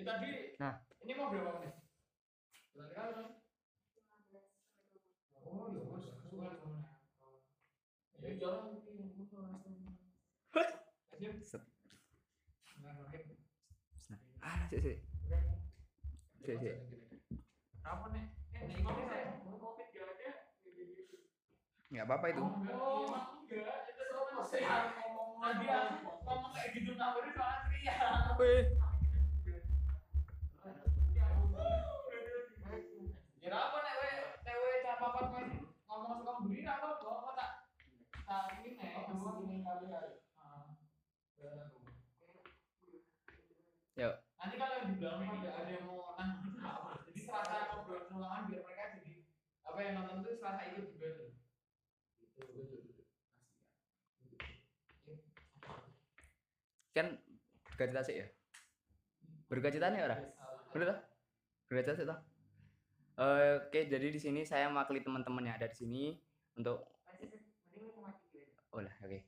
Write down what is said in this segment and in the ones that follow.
Tadi Nah. ini mau berapa menit? Kan? Oh iya. Ya. Ah. Apa nih? Eh, ini saya gak ada? Apa-apa itu. Oh, enggak. Itu sama saya ngomong lagi aku ngomong kayak gitu nawarin soal teriak. Wih. Ya apa nek we nek we cah papat main ngomong suka beri apa kok kok tak tak ini nek ngomong ini kali kali. Yuk. Nanti kalau di belakang tidak ada yang mau apa. Jadi serasa ngobrol ulangan biar mereka jadi apa yang nonton tuh serasa ikut juga tuh. Kan berkacita sih ya. Berkacita nih orang. Bener toh? Berkacita sih toh. Eh, Oke, jadi di sini saya mewakili teman-teman yang ada di sini untuk Oh oke.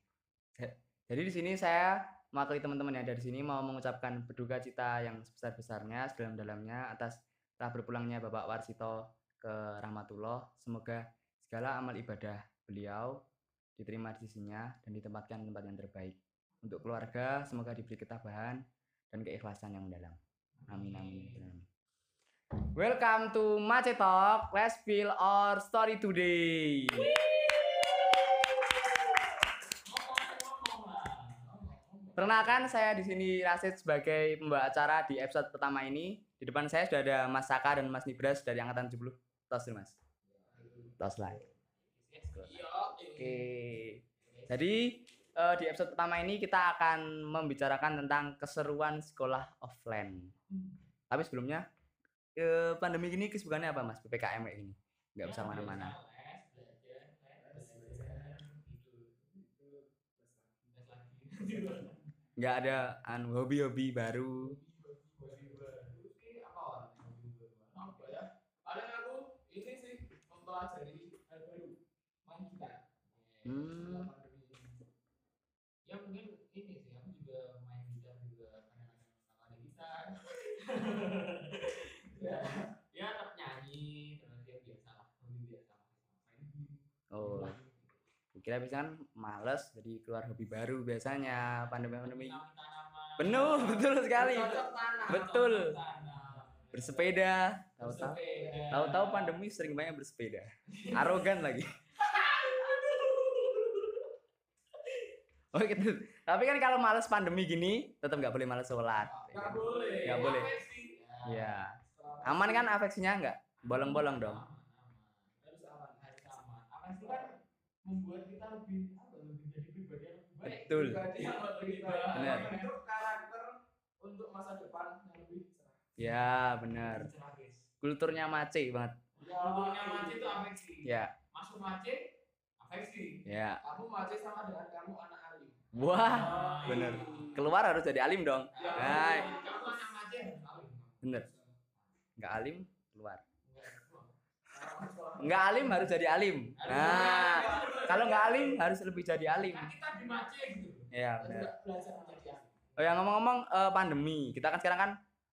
Ja- Jadi di sini saya mewakili teman-teman yang ada di sini mau mengucapkan berduka cita yang sebesar-besarnya, sedalam-dalamnya atas telah berpulangnya Bapak Warsito ke Rahmatullah. Semoga segala amal ibadah beliau diterima di sisinya dan ditempatkan di tempat yang terbaik. Untuk keluarga, semoga diberi ketabahan dan keikhlasan yang mendalam. Amin amin. amin. Welcome to Mace Talk. Let's feel our story today. Perkenalkan saya di sini Rasid sebagai pembawa acara di episode pertama ini. Di depan saya sudah ada Mas Saka dan Mas Nibras dari angkatan 70. Tos dulu, Mas. Tos lah. Oke. Jadi eh, di episode pertama ini kita akan membicarakan tentang keseruan sekolah offline. Tapi sebelumnya eh, pandemi ini kesibukannya apa, Mas? PPKM kayak gini. Nggak bisa mana-mana. Nggak ada anu hobi-hobi baru. Apa ya? Paling aku ini sih mempelajari hal baru main gitar. Hmm. Ya mungkin ini sih aku juga main gitar juga kadang-kadang ada gitar. ya, ya tetap nyanyi terus ya biasa lah, hobi biasa main. Oh. Kira bisa kan males jadi keluar hobi baru biasanya pandemi-pandemi. Menanam tanaman. Penuh, betul sekali. Betul. Bersepeda, tahu-tahu tahu-tahu pandemi sering banyak bersepeda. Arogan lagi. Oh gitu. Tapi kan kalau males pandemi gini, tetap nggak boleh males sholat. Nggak boleh. Nggak boleh. Iya. Aman kan afeksinya nggak? Bolong-bolong dong. Aman, aman. Harus aman, harus aman. Aman itu kan membuat kita lebih apa? Lebih jadi pribadi yang lebih baik. Betul. Pribadi yang lebih baik. Benar. Membentuk karakter untuk masa depan yang lebih cerah. Ya benar. Lebih cerah, guys. Kulturnya mace banget. Kulturnya mace itu afeksi. Ya, Masuk mace, afeksi. ya. Kamu mace sama dengan kamu anak alim. Wah, bener. Keluar harus jadi alim dong. Ya, Nah, kamu anak mace harus alim. Bener. nggak alim keluar. Enggak. Nggak alim harus jadi alim. Nah, kalau nggak alim harus lebih jadi alim. Kita di mace gitu. Ya Kita benar. juga belajar menjadi alim. Oh ya ngomong-ngomong eh, pandemi, kita kan sekarang kan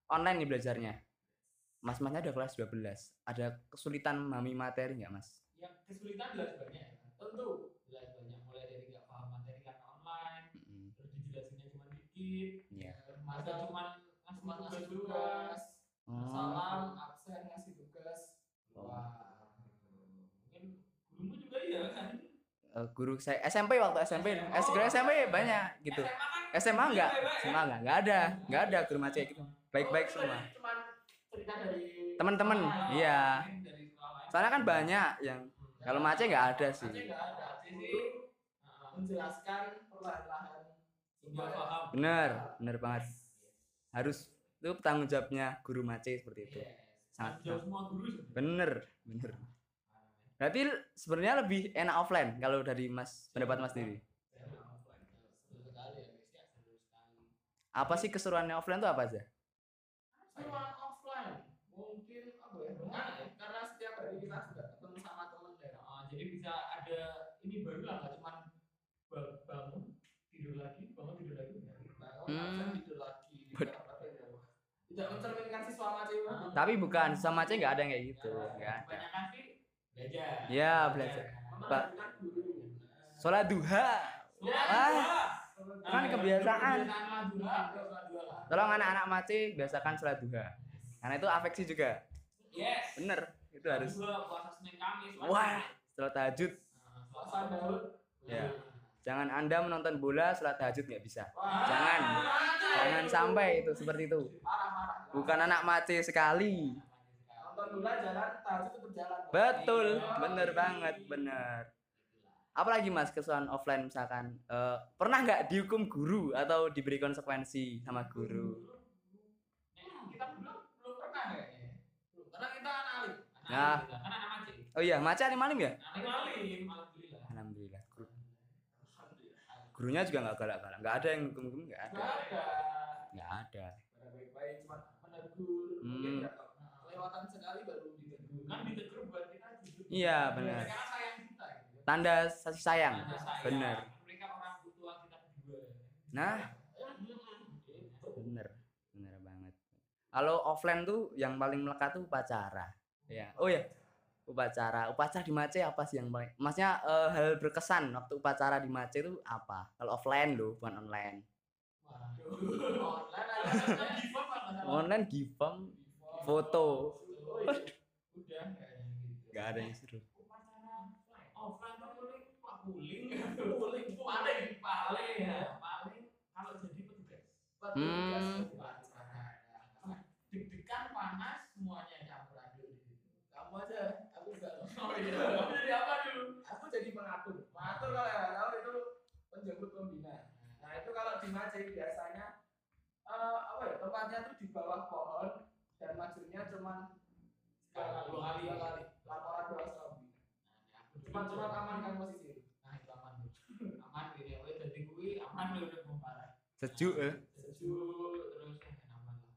online nih belajarnya. Mas-masnya udah kelas 12. Ada kesulitan memahami materi nggak mas? yang kesulitan jelas banyak ya tentu jelas banyak mulai dari nggak paham materi karena online Mm-mm. terus dijelasinnya cuma dikit Iya. masa cuma ngasih tugas tugas Oh, salam absen ngasih tugas Oh. wah mungkin gurumu juga iya kan eh, guru saya SMP waktu SMP, SMA. SMP, SMP banyak gitu. SMA kan SMA enggak? ya? SMA enggak? Enggak ada, enggak ada guru macet gitu. Baik-baik Oh, semua. Teman-teman, lain, iya. lain. Soalnya kan banyak yang Hmm. kalau macet nggak ada sih. Macet nggak ada sih Guru Heeh. menjelaskan perlahan-lahan Hingga paham Bener, bener banget. Harus itu tanggung jawabnya guru macet seperti itu. Yes. Bener, bener. Berarti sebenarnya lebih enak offline kalau dari Mas pendapat Mas sekali ya ya Apa sih keseruannya offline itu apa aja? Seruan offline mungkin apa ya ya? karena setiap hari kita sudah ketemu sama teman ya Nah, jadi bisa ada ini baru lah nggak cuma ba- bangun tidur lagi bangun tidur lagi bangun Hmm. absen tidur lagi ya itu tidak mencerminkan siswa macam itu Tapi bukan sama aja nggak ada yang kayak gitu, nggak ada. Sih belajar. Ya, belajar. guru Sholat duha. Ah, kan kebiasaan. Tolong anak-anak mace biasakan sholat duha. Karena itu afeksi juga. Yes. Bener, itu harus. Wah, sholat tahajud. Puasa Daud Ya. Jangan Anda menonton bola sholat tahajud nggak bisa. Jangan. Jangan sampai itu seperti itu. Bukan anak mace sekali. nonton bola jalan tahajud tetap jalan Betul, bener banget, bener. Apalagi mas kesukaan offline misalkan eh, pernah nggak dihukum guru atau diberi konsekuensi sama guru? Kita belum belum pernah kayaknya. Karena kita anak alim. Nah. alim anak. Oh iya, maca di malam ya? Alim, Gurunya juga nggak galak-galak, nggak ada yang hukum-hukum, nggak ada, nggak ada nggak ada. Pada baik-baik cuma menegur mungkin Hmm. kelewatan sekali baru ditegur Kan ditegur buat kita jujur. Iya, benar. Mereka sayang kita gitu. Tanda kasih sayang, sayang. bener. Mereka orang tua kita berdua. Nah, bener, bener banget. Kalau offline tuh yang paling melekat tuh upacara. Ya, oh ya, upacara. Upacara di Mace apa sih yang paling? Maksudnya eh, hal berkesan waktu upacara di Mace itu apa? Kalau offline loh, bukan online. Waduh. Online gifam, foto. Nggak ada yang seru. Upacara offline tuh paling puling paling paling ya paling kalau jadi petugas. Hmm. Upacara. Deg-degan panas semuanya campur aduk di situ. kamu aja Oh iya. Kamu jadi apa dulu? aku jadi pengatur pengatur kalau yang tahu itu penjemput pembina nah itu kalau di Mace biasanya eh, apa ya tempatnya tuh di bawah pohon dan majunya cuman Sekali, dua kali. dua kali laporan dua kali cuma cuma amankan posisi Nah, itu aman. Aman gitu ya. Jadi kuwi aman udah parah. Sejuk eh. sejuk terus eh, aman lah.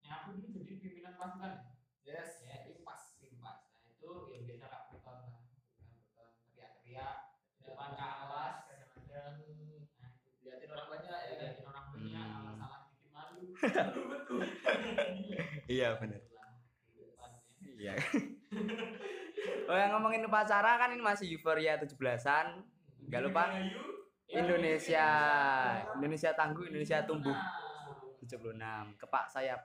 Nah, aku dulu jadi pimpinan pasukan. yes Ya, impas, impas. Nah, itu ya biasa kak putar lah. Putar, teriak-teriak di depan kelas kadang-kadang. Nah, liatin orang banyak ya liatin orang banyak, Hmm. kalau salah dikit malu. Malu betul. Iya, ya. Iya. oh yang ngomongin upacara kan ini masih euforia 17-an. Nggak lupa Dirgahayu, Indonesia. Indonesia tangguh, Indonesia tumbuh. Nah. 76. Kepak sayap.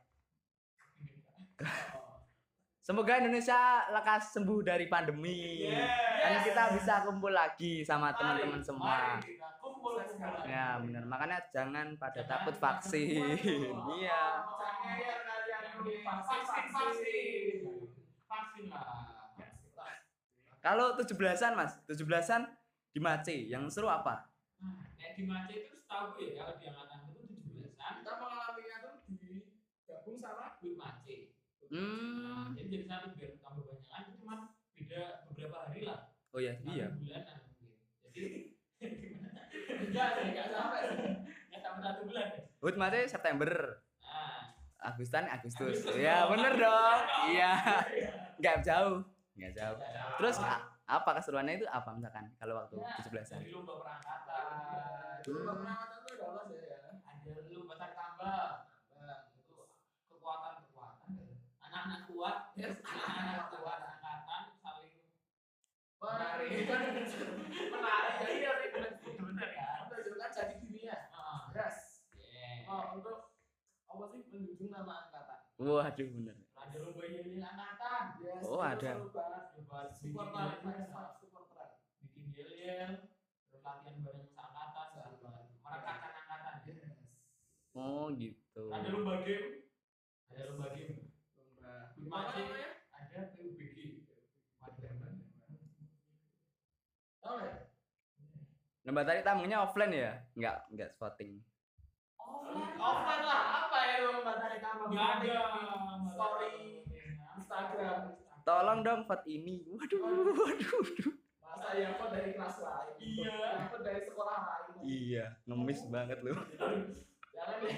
Semoga Indonesia lekas sembuh dari pandemi. Dan kita bisa kumpul lagi sama teman-teman semua. mari kita kumpul. Ya, benar. Makanya jangan pada Jangan takut vaksin. Iya. Jangan ya kalian ini vaksin, vaksin. Vaksin lah. Kalau 17-an, Mas. 17-an di Mace. Yang seru apa? Nah, nek di Mace itu setahu ya, kalau di angkatan itu 17-an kita mengalaminya tuh digabung sama Mace. Nah, Hmm. jadi jadi satu biar tambah banyak kan itu cuma beda beberapa hari lah. Oh iya, Satu iya. bulanan mungkin. Jadi enggak sih enggak sampai sih nggak sampai satu bulan ya. Hut Mace September. Nah, Agustan Agustus. Agustus Ya, dong. bener dong. Iya. Nggak jauh. Nggak jauh. ya, Terus a- apa keseruannya itu apa misalkan kalau waktu ya, 17-an? dari lomba perangkatan. dulu pengamatan tuh ada lolos ya Ada lomba tarik tambah. Nah, itu kekuatan kekuatan. Anak-anak kuat, Yes. anak-anak kuat angkatan saling menarik menarik. menarik jadi ya bener kan. menunjukkan jadi Ah, yes oh untuk apa sih menjunjung nama angkatan Waduh, bener. Ada lomba yel angkatan. yes Oh, ada. seru banget Coba support bikin terus latihan bareng seangkatan, merekatkan angkatan. yes Oh, gitu. Ada lomba game, ada lomba game. Apa namanya ada PUBG. Tahu ya Lomba tarik tamunya offline ya? Enggak, enggak voting. Offline. offline lah apa ya lomba tarik tambah Nggak ada. story Instagram Tolong dong vote ini. Waduh, waduh, waduh. masa yang kok dari kelas lain Iya. kok dari sekolah lain Iya, ngemis banget lu. jangan deh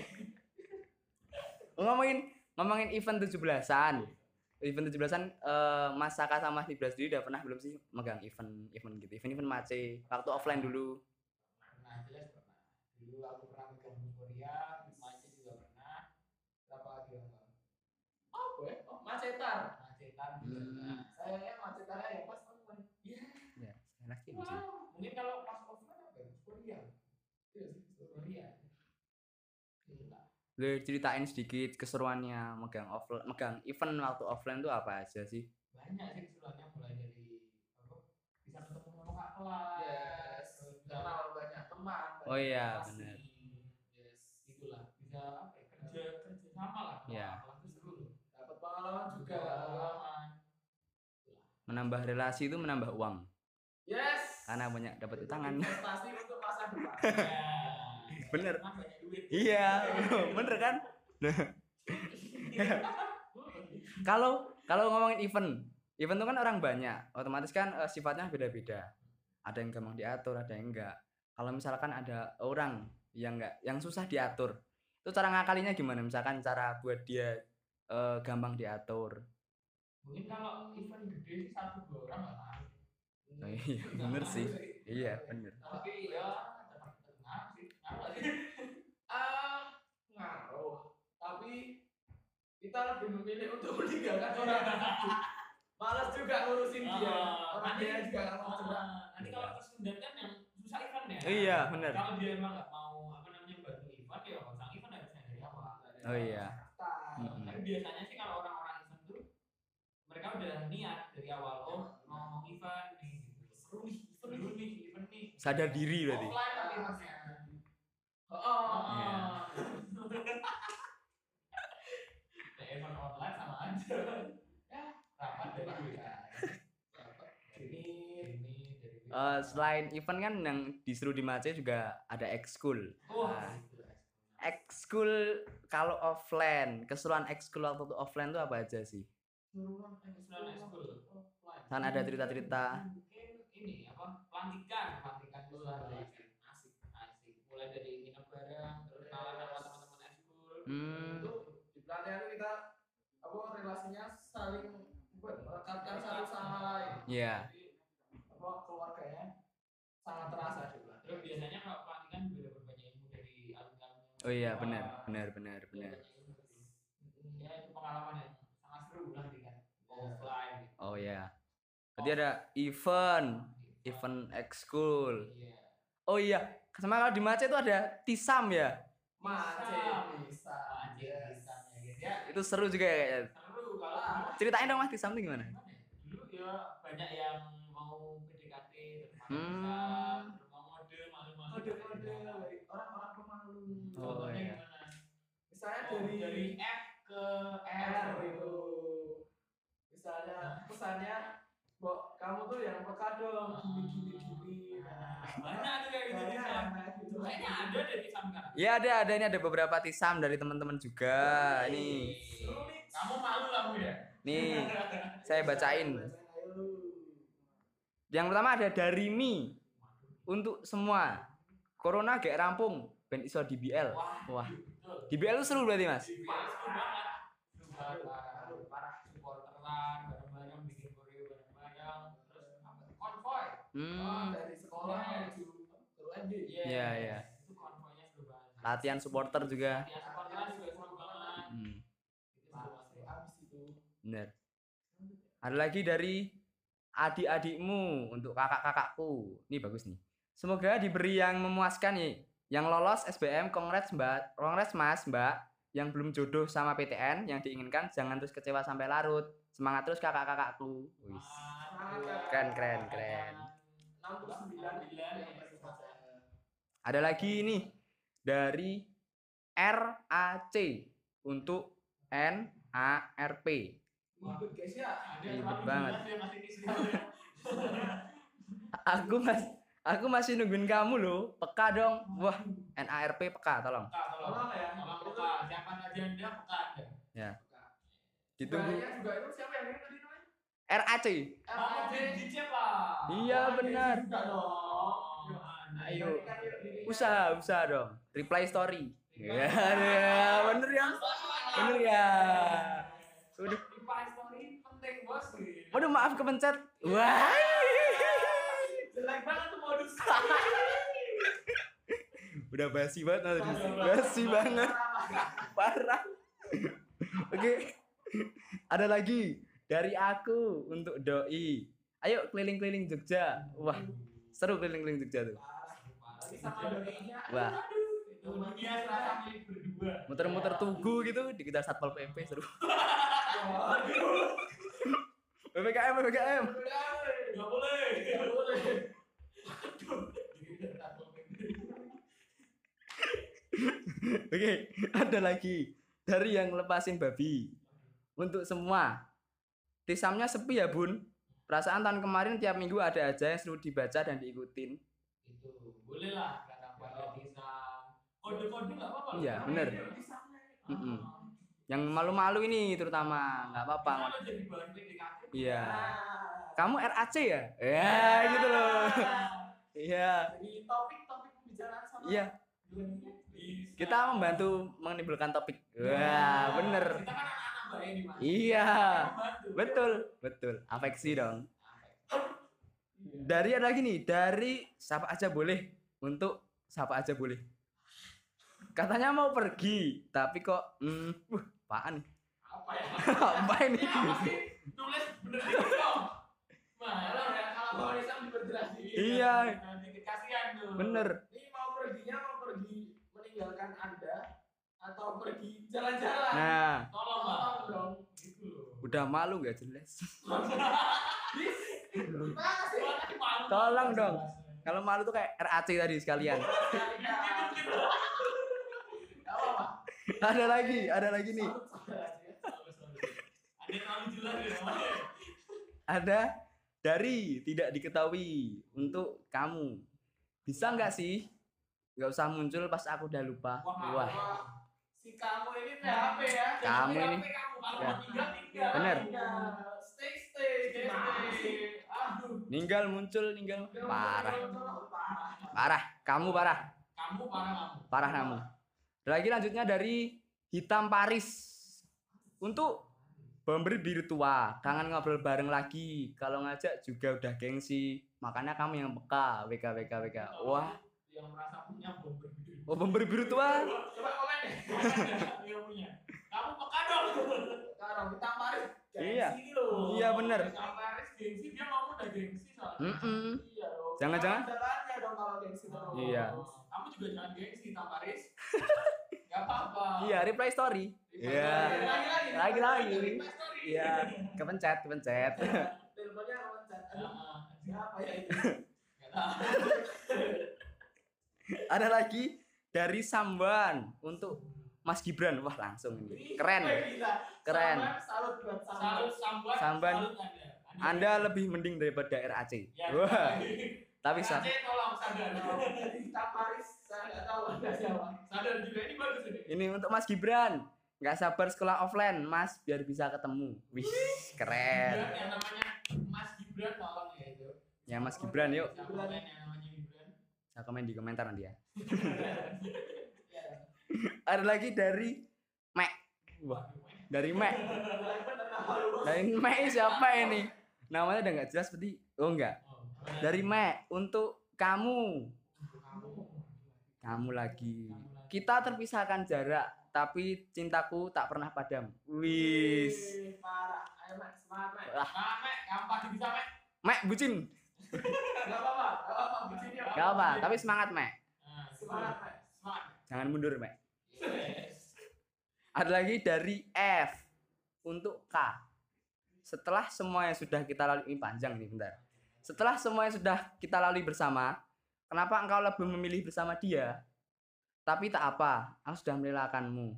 ngomongin ngomongin event 17-an event 17-an uh, eh, Mas Saka sama Mas Ibra sendiri udah pernah belum sih megang event event gitu. Event event mace waktu offline dulu. Nah jelas pernah. Dulu aku pernah megang Korea mace juga pernah. Berapa lagi yang oh gue ya? oh macetan. Macetan hmm. sayangnya macetannya ya pas online iya ya, ya. Wow. mungkin kalau pas offline apa ya? Korea iya sih boleh ceritain sedikit keseruannya megang offline megang event waktu offline tuh apa aja sih banyak sih keseruannya mulai dari apa bisa ketemu sama kak kelas Yes. terus bisa Kenal banyak teman. Oh banyak iya, relasi. benar. yes itulah bisa apa ya kerja kerja sama lah kalau Iya. kelas itu seru loh Dapat pengalaman juga. pengalaman menambah relasi itu menambah uang Yes. karena banyak dapat utangan Investasi untuk masa depan. ya Bener. duit? Iya bener kan? Kalau kalau ngomongin event event itu kan orang banyak. Otomatis kan eh, sifatnya beda-beda. Ada yang gampang diatur ada yang enggak. Kalau misalkan ada orang yang enggak yang susah diatur itu cara ngakalinya gimana? Misalkan cara buat dia eh, gampang diatur. Mungkin kalau event gede sih satu dua orang nggak tahu. Oh iya, bener sih. iya bener. Tapi ya tetap ngaruh sih ngaruh sih Ah, ngaruh. Tapi kita lebih memilih untuk meninggalkan orang tersebut. Malas juga ngurusin dia. Ah, Orang nanti- dia juga nggak mau gerak. Ah, nanti kalau tersendat kan yang susah event ya Iya, bener. kalau dia emang nggak mau apa namanya bantu event ya kalau sang event harusnya dari awal Oh iya. Mm-mm. tapi biasanya sih kalau orang-orang event tuh mereka udah niat dari awal oh mau ngomong event nih seru nih event seru nih event nih sadar diri berarti Offline tapi eventnya. Oh, Iya. Nah, event online sama aja. Ya rapat dari duit Ini ini dari duit. Eh, selain event kan yang disuruh di Mace juga ada ekskul wah Nah, ekskul kalau offline keseruan ekskul waktu itu offline tuh apa aja sih? Suruhan Keseruan ekskul. offline. kan ada cerita-cerita. Mungkin ini apa? Pelantikan. Pelantikan ada asik asik. Mulai dari bareng terus kenalan sama teman-teman ekskul hmm. Itu di pelatihan itu kita apa relasinya saling merekatkan satu sama lain. Iya. Jadi, apa keluarganya sangat terasa di pelatihan. terus biasanya kalau pelantikan juga banyak ilmu dari alumni oh iya benar benar benar benar. ya itu pengalaman yang sangat seru pelantikan offline gitu. oh iya. Berarti ada event event ekskul iya. Oh iya sama kalau di Mace itu ada tisam ya anjing Yes. bisa ya itu seru juga ya kayaknya seru kalau ceritain dong mas tisam itu gimana ya? dulu ya banyak yang mau PDKT Hmm. mau mode malu-malu Kode-kode orang-orang pemalu. Oh, contohnya iya. gimana Misalnya Oh, dari dari F ke R, R itu. Misalnya pesannya, Mbok, kamu tuh yang peka dong, gini gini gini. Banyak tuh kayak gitu Banyak, Tisam. gitu. kayaknya ada deh di kan ya ada ada. Ini ada beberapa tisam dari teman-teman juga. Nih kamu malu lah Bu, ya? Nih saya bacain. Yang pertama ada dari mi untuk semua. Corona gak rampung ben iso di BL wah wah. betul. Di BL itu seru berarti mas? Di BL seru banget seru banget. Parah parah. Supporteran bareng-bareng bikin koreo bareng-bareng. Terus apa? Konvoy. Oh, hmm Yes, Iya, iya. itu konvoynya seru banget. Latihan supporter juga. Latihan supporteran juga seru banget. Hmm, itu itu. bener. Ada lagi dari adik-adikmu untuk kakak-kakakku. Ini bagus nih. Semoga diberi yang memuaskan nih. Yang lolos SBM kongres mbak kongres mas mbak yang belum jodoh sama PTN yang diinginkan jangan terus kecewa sampai larut. Semangat terus kakak-kakakku. Wis. Keren, keren, keren. 69 yang baru saja. Ada lagi nih dari RAC untuk NARP Ribet ya. Ribet banget. aku mas aku masih nungguin kamu loh. Peka dong. Wah NARP peka tolong. Tolong. Ya. Tolong peka, siapa aja anda peka anda. ditunggu. Juga itu siapa yang RAC Kamu di DJ lah. Iya, benar. Ayo. Usaha usaha dong. Reply story. Ya, ya bener ya. Bener ya. Udah Reply story penting bos. waduh maaf kepencet wah. Jelek banget tuh modus. udah basi banget tadi basi banget. Parah. Oke. Ada lagi dari aku untuk doi. Ayo keliling-keliling Jogja. Wah seru keliling-keliling Jogja tuh. Wah. Muter-muter tugu gitu dikejar satpol pp seru. Ppkm ppkm boleh. Oke ada lagi. Dari yang lepasin babi. Untuk semua tisamnya sepi ya bun. Perasaan tahun kemarin tiap minggu ada aja yang seru dibaca dan diikutin. Itu boleh lah kata pada tisam. Kode-kode nggak apa-apa. Iya, bener. Ah. Yang malu-malu ini terutama. Nggak apa-apa. Iya. Nah, kamu RAC ya? Ya gitu loh. Iya. Jadi topik-topik pembicaraan sama iya. Bisa. kita membantu menimbulkan topik. Wah bener. Kita kan iya betul betul afeksi dong dari ada lagi nih dari siapa aja boleh untuk siapa aja boleh katanya mau pergi tapi kok hmm, apaan nih Apa ya? apa ini apa sih? Tulis bener dong. Malah ya kalau mau Isam diperjelas dikit. Iya. Dikit kasihan tuh. bener Ini mau perginya mau pergi meninggalkan Anda atau pergi jalan-jalan? nah Tolong. Dong. Gitu udah malu nggak jelas. Tolong dong. kalau malu tuh kayak RAC tadi sekalian ada lagi ada lagi nih. Ada dari tidak diketahui untuk kamu bisa nggak sih nggak usah muncul pas aku udah lupa wah Wah, si kamu ini PHP ya? Kamu ini. PHP kamu. Kalau Ya. tinggal tinggal. Bener. Tinggal. Stay stay. Aduh. ninggal muncul ninggal parah Parah. kamu parah Kamu parah kamu. parah kamu lagi lanjutnya dari hitam Paris untuk pemberi biru tua kangen ngobrol bareng lagi kalau ngajak juga udah gengsi makanya kamu yang peka WK WK WK wah Yang merasa punya. Oh pemberi biru tua Coba komen deh. Dia punya. Kamu peka dong. Sekarang kita Paris. Iya. Gengsi loh. Iya, bener. Kalau Paris gengsi dia ngomong udah gengsi soalnya. Mm-mm. Iya dong. Jangan-jangan? Jalannya dong kalau gengsi terus. Iya. Kamu juga jangan gengsi Tam Paris. Gak apa-apa. iya reply story Iya. Request story. iya kepencet kepencet Teleponnya chat. Aduh, Heeh. Siapa ya itu? Gak tahu. ada lagi dari Samban untuk Mas Gibran wah langsung ini keren. Keren. Samban, Salut buat Samban. Samban. salut Anda. Anda lebih mending daripada RAC Ya, wah tapi sa tolong sadar. Jadi kita Paris, saya nggak tahu ada siapa. Sadar juga ini bagus ini. ini untuk Mas Gibran nggak sabar sekolah offline Mas biar bisa ketemu wih keren Gibran yang namanya Mas Gibran tolong ya itu. ya Mas Gibran yuk komen yang namanya Gibran. saya komen di komentar nanti Ya. ada lagi dari Mek wah dari lu. dari Mek siapa ini namanya udah nggak jelas seperti oh enggak dari Mek untuk kamu kamu. lagi kita terpisahkan jarak tapi cintaku tak pernah padam wis Parah. Ayo Mak, semangat gampang bisa Mek. Mek bucin Gak apa-apa, gak apa-apa. Begini apa? gak apa tapi semangat Mek Jangan mundur Mek ada lagi dari F untuk K. Setelah semua yang sudah kita lalui panjang nih bentar. Setelah semua yang sudah kita lalui bersama kenapa engkau lebih memilih bersama dia? Tapi tak apa aku sudah merelakanmu.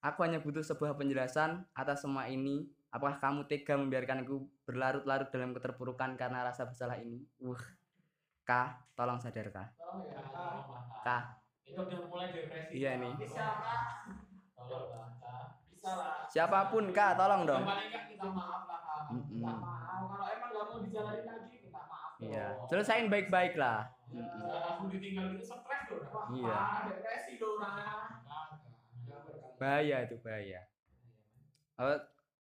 Aku hanya butuh sebuah penjelasan atas semua ini. Apakah kamu tega membiarkanku berlarut-larut dalam keterpurukan karena rasa bersalah ini? Uh K tolong sadar K Tolong ya. Kak. tolong lah, Kak. K Itu udah mulai depresi. Iya Kak. nih. Ini siapa? Tolong lah, Kak. Bisa lah. siapa pun K tolong dong Yang paling nggak kita maaf lah, Kak. Mm-mm. Minta maaf. Kalau emang gak mau dijalanin lagi, maaf. iya selesain baik-baik lah Ya. Aku ditinggal gitu stres loh. Wah, Iya. depresi orangnya. Kagak. bahaya itu bahaya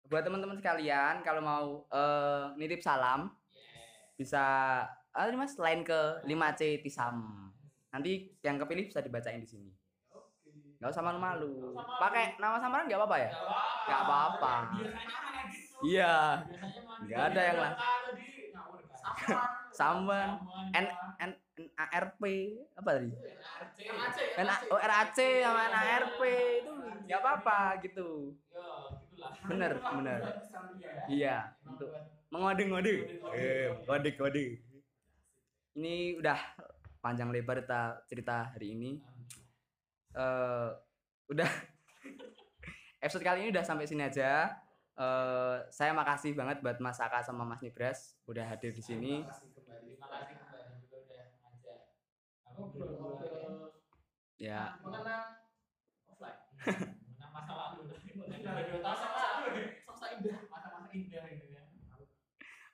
buat teman-teman sekalian kalau mau eh, nitip salam Yes. bisa ah ini mas lain ke 5C Tisam nanti yang kepilih bisa dibacain di sini Oke. nggak usah malu-malu pakai nama samaran nggak apa-apa ya Nggak Nggak apa-apa. Gitu. iya Nggak ada yang. Samuan. Samuan. N N N A R P apa tadi? N A oh RAC sama N A R P itu nggak apa-apa gitu. Ya, gitulah. Bener bener. Ya. Iya untuk mengode-ngode. Ngode-ngode. Eh, kode-kode. Ini udah panjang lebar kita cerita hari ini. eh udah. Episode kali ini udah sampai sini aja. eh saya makasih banget buat Mas Aka sama Mas Nibras udah hadir di sini. Ya.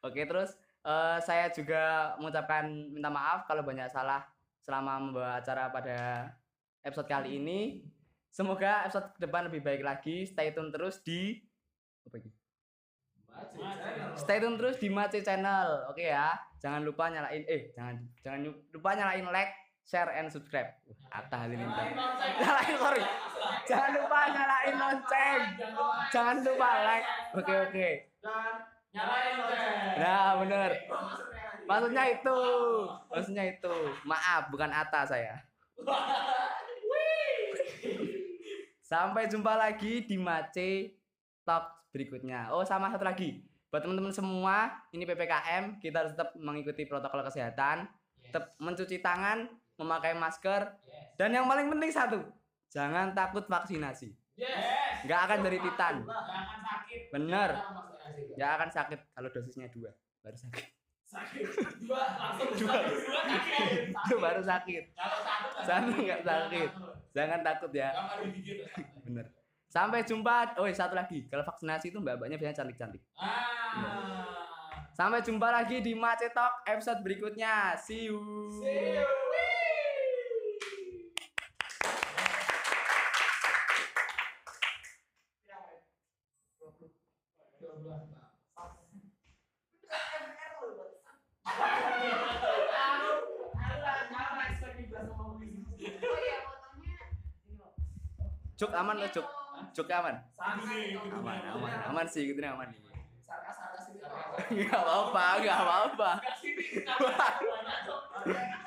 oke terus eh saya juga mengucapkan minta maaf kalau banyak salah selama membawa acara pada episode kali ini. Semoga episode ke depan lebih baik lagi. Stay tune terus di apa ini? Stay tune terus di Mace Channel. Oke ya. Jangan lupa nyalain eh jangan jangan lupa nyalain like, share and subscribe. Uh, Atta Halilintar. Nyalain sorry. Jangan lupa nyalain lonceng. Jangan lupa like. Oke oke. Dan Nyalain lonceng. Nah, bener. maksudnya itu. Maksudnya itu. Maaf, bukan Atta saya. Sampai jumpa lagi di Mace Talk berikutnya. Oh, sama satu lagi. Buat teman-teman semua, ini PPKM, kita harus tetap mengikuti protokol kesehatan, tetap mencuci tangan, memakai masker, Yes. dan yang paling penting satu, jangan takut vaksinasi. Yes. Nggak akan dari titan. Sakit. Bener. Nggak akan sakit kalau dosisnya dua, baru sakit. Sakit. Dua langsung Dua. sakit. Dua sakit. Itu baru sakit. Kalau satu nggak Satu sakit. nggak sakit. Jangan takut ya. Bener. Sampai jumpa. Oh, satu lagi. Kalau vaksinasi itu mbak-mbaknya biasanya cantik-cantik. Ah. Sampai jumpa lagi di Mace Talk episode berikutnya. See you. See you. Dua belas. Cuk aman lo cuk. Cuk aman. Aman, aman, aman sih, gitu aman nih. Sarkas-sarkas ini. Gak apa-apa, gak apa-apa.